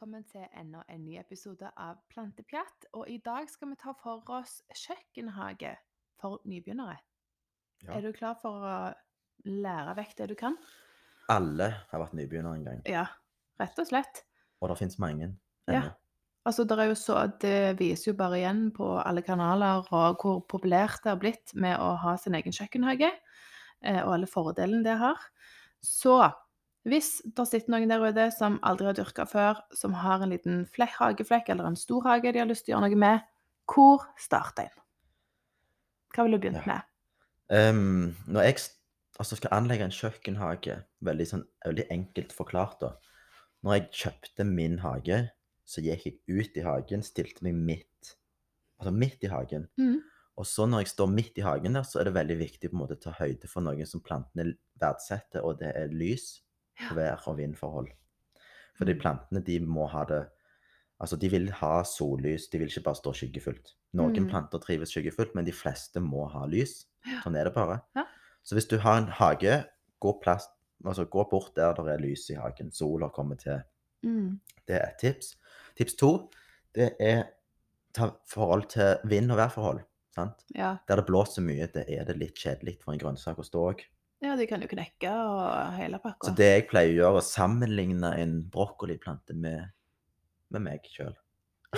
velkommen til enda en ny episode av Plantepjatt. Og i dag skal vi ta for oss kjøkkenhage for nybegynnere. Ja. Er du klar for å lære vekk det du kan? Alle har vært nybegynnere en gang, Ja, rett og slett. og det fins mange. Ja. Altså, det, er jo så, det viser jo bare igjen på alle kanaler og hvor populært det har blitt med å ha sin egen kjøkkenhage, eh, og alle fordelene det har. Så hvis det sitter noen der ute som aldri har dyrka før, som har en liten hageflekk eller en stor hage de har lyst til å gjøre noe med, hvor starter en? Hva ville du begynt Ja. med? Ehm, når jeg altså skal anlegge en kjøkkenhage, veldig, sånn, veldig enkelt forklart da. Når jeg kjøpte min hage, så gikk jeg ut i hagen, stilte meg midt, altså midt i hagen. Mm. Og så når jeg står midt i hagen der, så er det veldig viktig på en måte å ta høyde for noen som plantene verdsetter, og det er lys, Ja. vær og vindforhold. Fordi Mm. plantene, de må ha det, altså de vil ha sollys, de vil ikke bare stå skyggefullt. Noen Mm. planter trives skyggefullt, men de fleste må ha lys. Sånn er det bare. Ja. Så hvis du har en hage, gå, plass, altså gå bort der det er lys i hagen, sola kommer til. Mm. Det er et tips. Tips to, det er ta forhold til vind og værforhold. Sant? Ja. Der det blåser mye, det er det litt kjedelig for en grønnsak å stå òg. Ja, de kan jo knekke og hele pakka. Så det jeg pleier å gjøre, er å sammenligne en brokkoliplante med, med meg sjøl.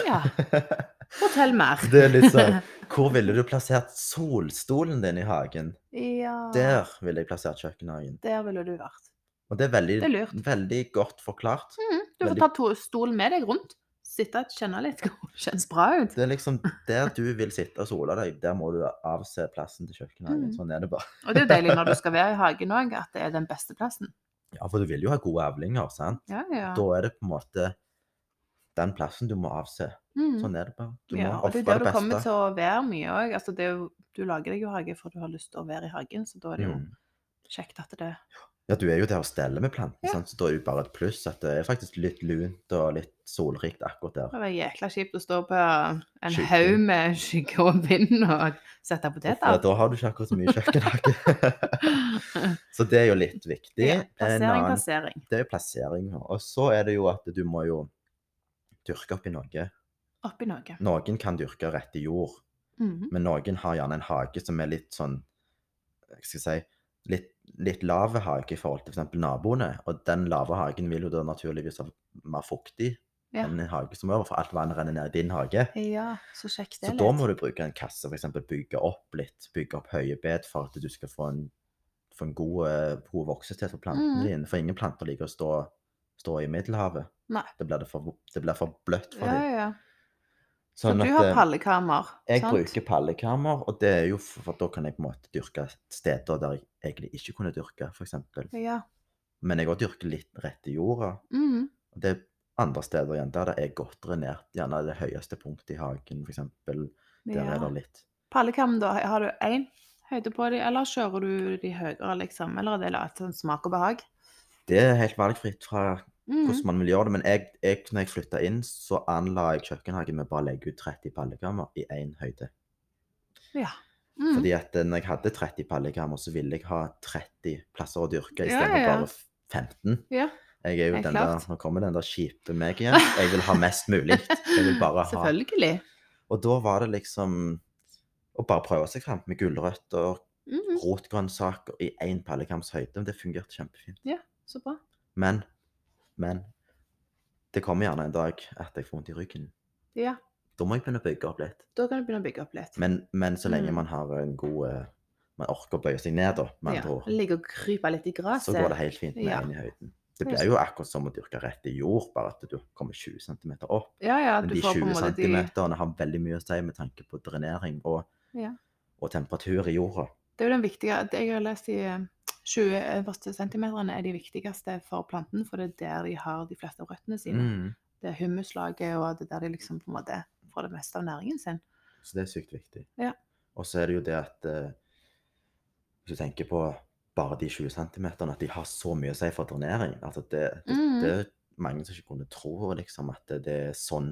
Ja. Fortell mer. det er litt sånn Hvor ville du plassert solstolen din i hagen? Ja. Der ville jeg plassert kjøkkenhagen. Der ville du vært. Og det er veldig, Det er veldig godt forklart. Mm, Du får Veldig- ta to stolen med deg rundt. Sitte og kjenne litt. Kjennes bra ut. Det er liksom der du vil sitte og sole deg, der må du avse plassen til kjøkkenhagen. Mm. Sånn er det bare. Og det er jo deilig når du skal være i hagen òg, at det er den beste plassen. Ja, for du vil jo ha gode avlinger, sant? Ja, ja. Da er det på en måte den plassen du må avse. Mm. Sånn er det bare. Du må ja, og det er der du kommer til å være mye òg. Altså, det du lager deg jo hage for du har lyst til å være i hagen, så da er det jo Mm. kjekt at det Ja, du er jo der og steller med plantene, Ja. så da er det jo bare et pluss at det er faktisk litt lunt og litt solrikt akkurat der. Det var jækla kjipt å stå på en haug med skygge og vind og sette Ja, poteter. da har du ikke akkurat så mye kjøkkenhage. så det er jo litt viktig. Ja, plassering, annen- plassering. Det er jo plassering. Og så er det jo at du må jo dyrke opp i noe. Oppi noe. Noen kan dyrke rett i jord, Mhm. men noen har gjerne en hage som er litt sånn jeg skal si, litt, litt lave hage i forhold til f.eks. naboene. Og den lave hagen vil jo da naturligvis være mer fuktig Ja. enn en hage som er, for alt vannet renner ned i din hage. ja, så sjekk det Så er da må du bruke en kasse, f.eks. bygge opp litt, bygge opp høye bed for at du skal få en, få en god, eh, god voksested for plantene mm. dine. For ingen planter liker å stå, stå i Middelhavet. Nei. Det blir, for, det blir for bløtt for Ja, dem. ja. Så Sånn du har eh, pallekammer, Jeg sant? bruker pallekammer, og det er jo for da kan jeg på en måte dyrke steder der jeg egentlig ikke kunne dyrke, f.eks. Ja. Men jeg òg dyrker litt rett i jorda. Mm. Det er andre steder igjen der det er godt drenert. Gjerne det høyeste punktet i hagen, f.eks. Der ja. er det litt Pallekam, da, har du én høyde på dem, eller kjører du de høyere, liksom? Eller er det et sånn smak og behag? Det er helt valgfritt fra Mhm. hvordan man vil gjøre det. Men jeg, jeg, når jeg flytta inn, så anla jeg kjøkkenhagen med bare å legge ut 30 pallekammer i én høyde. Ja. Mm. Fordi at eh, når jeg hadde 30 pallekammer, så ville jeg ha 30 plasser å dyrke Ja, istedenfor ja, ja. bare 15. ja, Jeg er jo den der. Nå kommer den der kjipe meg igjen. Jeg vil ha mest mulig. Jeg vil bare ha selvfølgelig. Og da var det liksom å bare prøve seg fram med gulrøtter, Mhm. rotgrønnsaker i én pallekams høyde. Det fungerte kjempefint. Så bra. Men, men det kommer gjerne en dag at jeg får vondt i ryggen. Ja, Da må jeg begynne å bygge opp litt. da kan du begynne å bygge opp litt. Men, men så lenge Mm. man har en god eh, Man orker å bøye seg ned, da, med ja. andre ord, Ligge og krype litt i så går det helt fint med Ja. i høyden. Det blir jo akkurat som å dyrke rett i jord, bare at du kommer 20 cm opp. Ja, ja, Men du de får på 20 en måte de cm har veldig mye å si med tanke på drenering og, Ja. og temperatur i jorda. Det er jo den viktige Jeg har lest de eh, 20 øverste centimeterne er de viktigste for planten, for det er der de har de fleste av røttene sine. Mm. Det er humuslaget, og det er der de liksom på en måte får det meste av næringen sin. Så det er sykt viktig. Ja. Og så er det jo det at eh, Hvis du tenker på bare de 20 cm, at de har så mye å si for drenering. Altså det, det, mm. det er mange som ikke kunne tro liksom, at det, det er sånn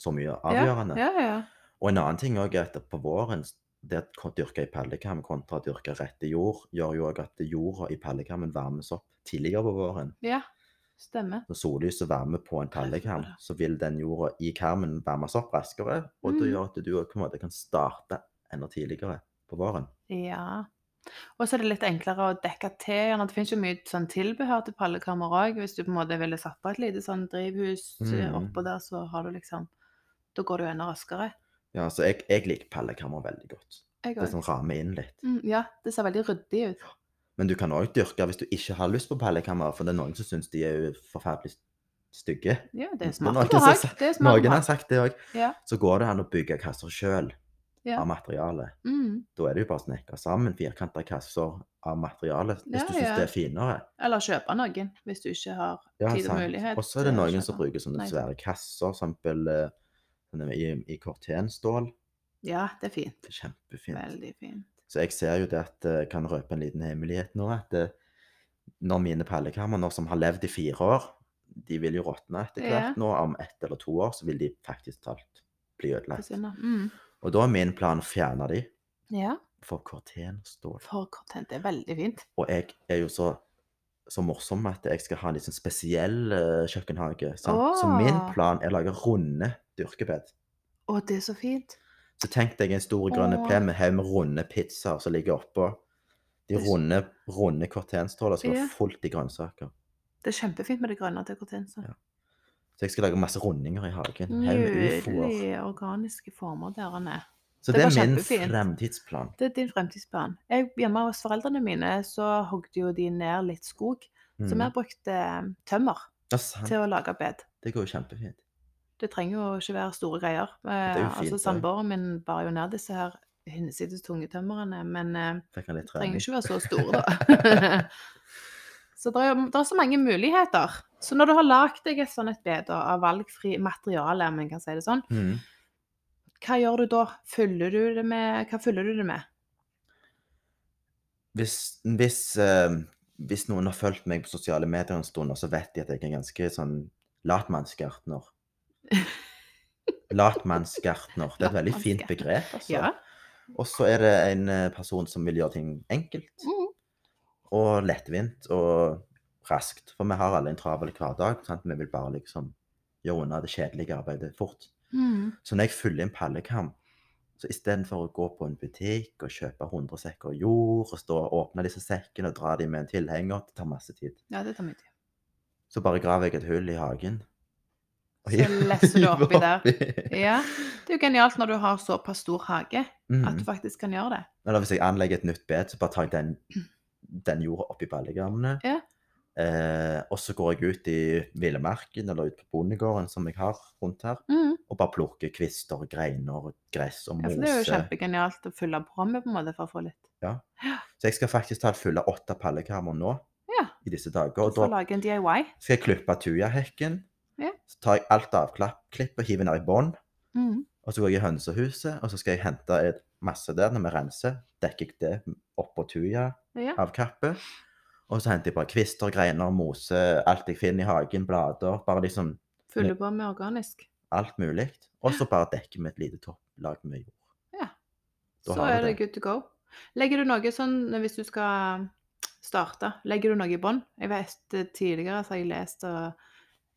så mye Ja, avgjørende. ja, ja. Og en annen ting òg er at på våren det å dyrke i pallekam kontra å dyrke rett i jord, gjør jo òg at jorda i pallekammen varmes opp tidligere på våren. ja. Stemmer. Når sollyset varmer varme på en pallekam, så vil den jorda i karmen varmes opp raskere, og det Mm. gjør at du på en måte kan starte enda tidligere på våren. Ja. Og så er det litt enklere å dekke til. Det finnes jo mye sånn tilbehør til pallekammer òg. Hvis du på en måte ville satt på et lite sånn drivhus eh, Mm. oppå der, så har du liksom Da går det jo enda raskere. Ja, så jeg, jeg liker pallekammer veldig godt. Jeg Det òg. som rammer inn litt. Mm, ja, det ser veldig ryddig ut. Men du kan òg dyrke hvis du ikke har lyst på pallekammer, for det er noen som syns de er forferdelig stygge. Ja, det er er smart å ha. Er smart Noen har sagt det òg. Ja. Så går det an å bygge kasser sjøl Ja. av materialet. Mm. Da er det jo bare å snekre sammen firkanta kasser av materialet hvis du syns det er finere. Eller kjøpe noen, hvis du ikke har tid og mulighet. Og så er det noen som bruker sånne svære kasser, eksempel eh, i, i kortenstål. Ja, det er fint. Det er kjempefint. Veldig fint. Så jeg ser jo det at jeg kan røpe en liten hemmelighet nå, at det, når mine pallekammer, nå som har levd i fire år, de vil jo råtne etter Ja. hvert nå, om ett eller to år, så vil de faktisk talt bli ødelagt. Mm. Og da er min plan å fjerne de Ja, for kortenstål. for korten, Det er veldig fint. Og jeg er jo så, så morsom at jeg skal ha en litt sånn spesiell eh, kjøkkenhage. Sant? Så min plan er å lage runde dyrkebed. Å, det er så fint. Så tenk deg en stor grønn Åh. plen med haug med runde pizzaer som ligger oppå. De Det er så- runde, runde kortenstålene skal Ja. være fullt i grønnsaker. Det er kjempefint med det grønne til kortenset. Ja. Så jeg skal lage masse rundinger i hagen. Haug med ufoer. Nydelige organiske former der han er. Så Det det, er min fremtidsplan. Det er din fremtidsplan. Jeg, hjemme hos foreldrene mine så hogde jo de ned litt skog. Så vi Mm. har brukt eh, tømmer til å lage bed. Det går jo kjempefint. Det trenger jo ikke være store greier. Eh, altså fint, det. Samboeren min bar jo ned disse her hinsides tunge tømmerne, men eh, litt trenger ikke være så store, da. så det er, det er så mange muligheter. Så når du har lagd deg et sånt et bed av valgfri materiale, om en kan si det sånn, Mm. Hva gjør du da? Fyller du det med, hva fyller du det med? Hvis, hvis, eh, hvis noen har fulgt meg på sosiale medier en stund, så vet de at jeg er ganske sånn latmannsgartner. Latmannsgartner. Det er et veldig fint begrep. altså. Ja. Og så er det en eh, person som vil gjøre ting enkelt Mm. og lettvint og raskt. For vi har alle en travel hverdag. Sant? Vi vil bare liksom gjøre unna det kjedelige arbeidet fort. Mm. Så når jeg fyller inn pallekam, så istedenfor å gå på en butikk og kjøpe 100 sekker jord, og stå og åpne disse sekkene og dra dem med en tilhenger, det tar masse tid. ja, det tar mye tid. Så bare graver jeg et hull i hagen. og Så lesser du oppi der. Ja, det er jo genialt når du har såpass stor hage, at du Mm. faktisk kan gjøre det. Eller hvis jeg anlegger et nytt bed, så bare tar jeg den, den jorda oppi ballegammene. Ja. Eh, og så går jeg ut i villmarken eller ut på bondegården som jeg har rundt her, Mm. og bare plukker kvister, greiner, gress og mose. Ja, det er jo kjempegenialt å fylle på med på en måte for å få litt. Ja. Så jeg skal faktisk ta fylle åtte pallekammer nå Ja, i disse dager. Og da lage en DIY. skal jeg klippe tujahekken. Ja. Så tar jeg alt avklipp og hiver ned i bånn. Mm. Og så går jeg i hønsehuset, og så skal jeg hente masse der når vi renser. Dekker jeg det oppå tuja Ja. Og så henter jeg bare kvister, greiner, mose, alt jeg finner i hagen, blader. Bare liksom Fyller på med organisk. alt mulig. Og så bare dekker vi et lite topplag med jord. Ja. Da Så er det good to go. Legger du noe sånn hvis du skal starte, legger du noe i bånn? Jeg vet eh, tidligere så har jeg lest og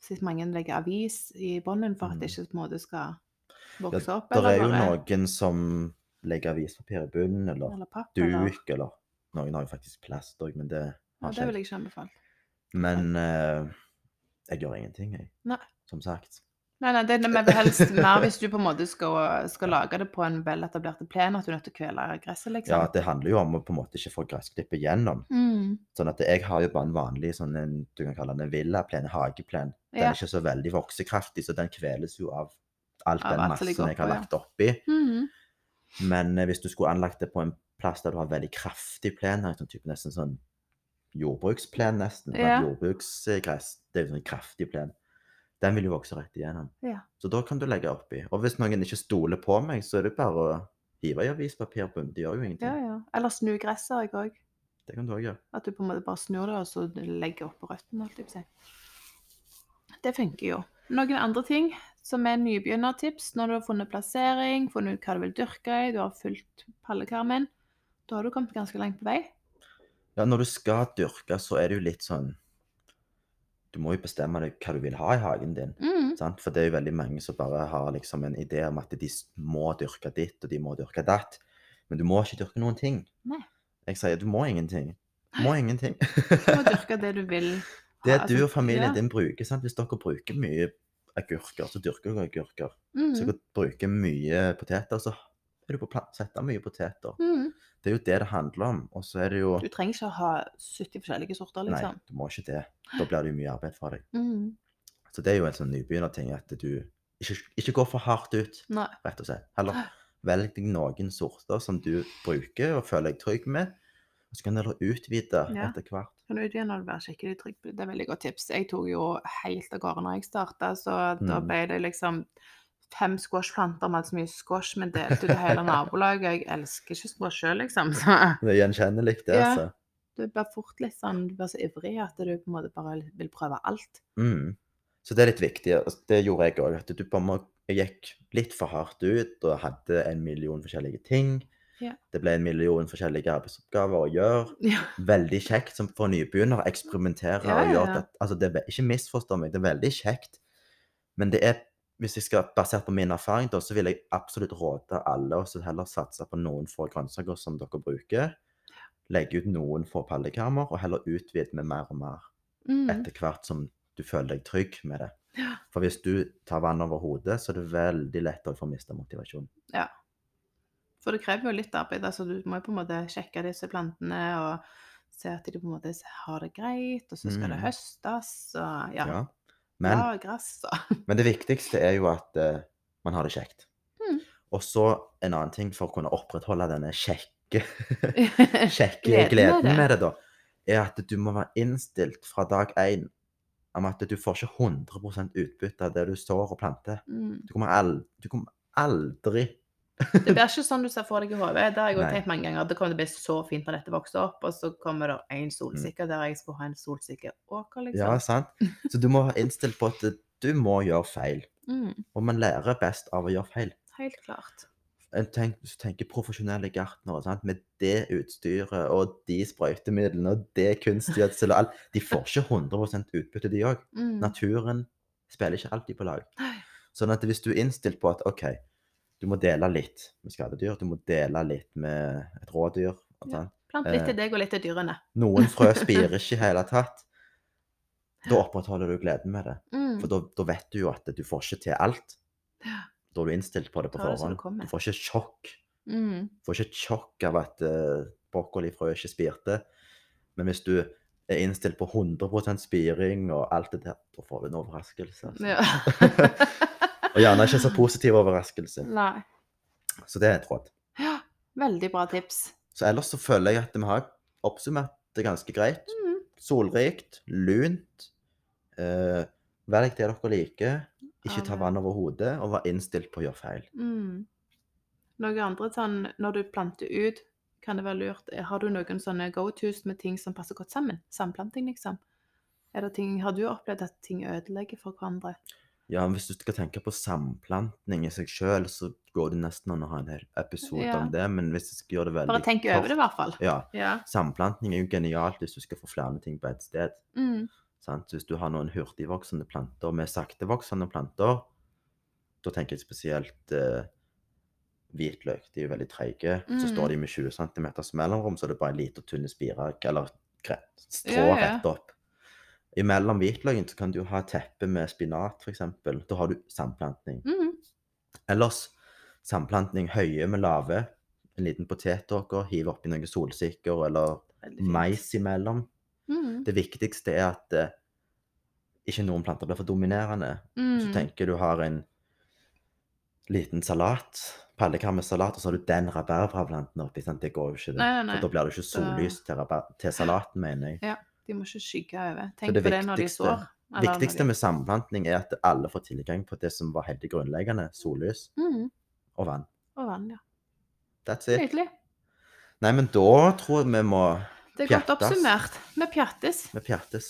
sett mange legger avis i bånden for at det ikke på en måte skal vokse opp. Det er jo bare- noen som legger avispapir i bunnen, eller eller papp, duk, eller Noen har jo faktisk plast òg, men det ja, har Det vil jeg. ikke anbefale. Men eh, jeg gjør ingenting, jeg. Nei. Som sagt. Nei, nei, det er helst mer hvis du på en måte skal, skal lage det på en veletablert plen, at du er nødt til å kvele gresset, liksom. Ja, det handler jo om å på en måte ikke få gressklippet gjennom. Mm. Sånn at jeg har jo bare en vanlig sånn en, du kan kalle den en villaplen, en hageplen. Den Ja. er ikke så veldig voksekraftig, så den kveles jo av alt Av den massen jeg har ja. lagt oppi. Mhm. Men eh, hvis du skulle anlagt det på en plass der du har veldig kraftig plen, her, sånn type nesten sånn jordbruksplen nesten, Ja. jordbruksgress, det er jo sånn kraftig plen, den vil jo vokse rett igjennom. Ja. Så da kan du legge oppi. Og hvis noen ikke stoler på meg, så er det bare å hive i avispapir på, det gjør jo ingenting. ja, ja. Eller snu gresset jeg òg. Det kan du også gjøre. At du på en måte bare snur det, og så legger oppå røttene. holdt jeg på å si. Det funker jo. Noen andre ting som er nybegynnertips når du har funnet plassering, funnet ut hva du vil dyrke i, du har fulgt pallekarmen, da har du kommet ganske langt på vei. Ja, når du skal dyrke, så er det jo litt sånn du må jo bestemme deg hva du vil ha i hagen din. Mm. Sant? For det er jo veldig mange som bare har liksom en idé om at de må dyrke ditt, og de må dyrke datt. Men du må ikke dyrke noen ting. Nei. Jeg sier du må ingenting. Du må ingenting. Du må dyrke det du vil. ha, Det du altså, og familien ja. din bruker, sant? hvis dere bruker mye agurker, så dyrker dere agurker. Mm. Hvis dere bruker mye poteter, så er du på plan sette mye poteter. Mm. Det er jo det det handler om. Og så er det jo Du trenger ikke å ha 70 forskjellige sorter, liksom. Nei, du må ikke det. Da blir det jo mye arbeid for deg. Mm. Så det er jo en sånn nybegynnerting at du ikke, ikke går for hardt ut, Nei. rett og slett. Heller velg deg noen sorter som du bruker og føler deg trygg med. Og så kan du utvide Ja. etter hvert. Kan du utvide når du være skikkelig trygg det? Det er veldig godt tips. Jeg tok jo helt av gårde når jeg starta, så da Mm. ble det liksom fem squashplanter med så mye squash, men delte ut i hele nabolaget. Jeg elsker ikke squash sjøl, liksom. Så Det er gjenkjennelig, det, Ja. altså. du blir fort litt sånn Du blir så ivrig at du på en måte bare vil prøve alt. Mm. Så det er litt viktig. Det gjorde jeg òg. At du bare gikk litt for hardt ut og hadde en million forskjellige ting. Ja. Det ble en million forskjellige arbeidsoppgaver å gjøre. Ja. Veldig kjekt som for nybegynner å eksperimentere Ja, og gjøre det. Altså, det er, ikke misforstå meg, det er veldig kjekt. Men det er, hvis jeg skal basert på min erfaring, da, så vil jeg absolutt råde alle å så heller satse på noen få grønnsaker som dere bruker. Legge ut noen få pallekammer, og heller utvide med mer og mer Mm. etter hvert som du føler deg trygg med det. Ja. For hvis du tar vann over hodet, så er det veldig lett å få miste motivasjon. Ja. For det krever jo litt arbeid. altså Du må jo på en måte sjekke disse plantene og se at de på en måte har det greit, og så skal det Mm. høstes og ja, Ja. Men, ja gress da. men det viktigste er jo at uh, man har det kjekt. Mm. Og så en annen ting for å kunne opprettholde denne kjekke, kjekke Gleden med det. med det, da, er at du må være innstilt fra dag én om at du får ikke 100 utbytte av det du sår og planter. Mm. Du kommer, aldri, du kommer aldri Det blir ikke sånn du ser for deg i hodet. Det har jeg også tenkt mange ganger. Det kommer til å bli så fint når dette vokser opp, og så kommer det en solsikke der jeg skulle ha en solsikkeåker, liksom. Ja, sant? Så du må være innstilt på at du må gjøre feil. Mm. Og man lærer best av å gjøre feil. Helt klart. En tenk, tenker profesjonelle gartnere sant? med det utstyret og de sprøytemidlene og det kunstgjødsel og alt, de får ikke 100 utbytte, de òg. Mm. Naturen spiller ikke alltid på lag. Sånn at hvis du er innstilt på at OK, du må dele litt med skadedyr, du må dele litt med et rådyr Ja. Plant litt Eh. til deg og litt til dyrene. Noen frø spirer ikke i hele tatt. Da opprettholder du gleden med det. Mm. For da, da vet du jo at du får ikke til alt. Da er du innstilt på det på forhånd. Du får ikke sjokk. Mm. Du får ikke et sjokk av at uh, brokkolifrø ikke spirte. Men hvis du er innstilt på 100 spiring og alt det der, da får du en overraskelse. Altså. Ja. Og gjerne ikke så positiv overraskelse. Nei. Så det er et råd. Ja, veldig bra tips. Så ellers så føler jeg at vi har oppsummert det ganske greit. Mm. Solrikt, lunt. Eh, velg det dere liker. Ikke ta vann over hodet, og vær innstilt på å gjøre feil. Mm. Noe andre sånn Når du planter ut, kan det være lurt Har du noen sånne go-tos med ting som passer godt sammen? Samplanting, liksom? Er det ting, har du opplevd at ting ødelegger for hverandre? Ja, men Hvis du skal tenke på samplantning i seg sjøl, så går det nesten an å ha en hel episode Ja. om det. Men hvis du skal gjøre det veldig Bare tenk over det, i hvert fall. Ja. Ja. Samplantning er jo genialt hvis du skal få flere ting på ett sted. Mm. Sant? Hvis du har noen hurtigvoksende planter med saktevoksende planter, da tenker jeg spesielt eh, hvitløk. De er jo veldig treige. Så Mm. står de med 20 cm mellomrom, så det er bare en liten tynn spire eller strå ja. rett opp. Imellom hvitløken så kan du ha teppe med spinat, f.eks. Da har du samplantning. Mm. Ellers samplantning høye med lave. En liten potetåker, hive oppi noen solsikker eller mais imellom. Mm. Det viktigste er at eh, ikke noen planter blir for dominerende. Mm. du tenker du har en liten salat, pallekar med salat, og så har du den rabarbraplanten oppi. Sant? Det går jo ikke. det. Nei, nei, nei. For da blir det ikke sollys til, til salaten, mener jeg. De må ikke skygge over. Tenk det på det når de sår. når viktigste med samplantning er at alle får tilgang på det som var helt grunnleggende. Sollys mm. og vann. Og vann, ja. That's it. Nydelig. Nei, men da tror jeg vi må Det er godt oppsummert. Vi pjattes. Vi pjattes.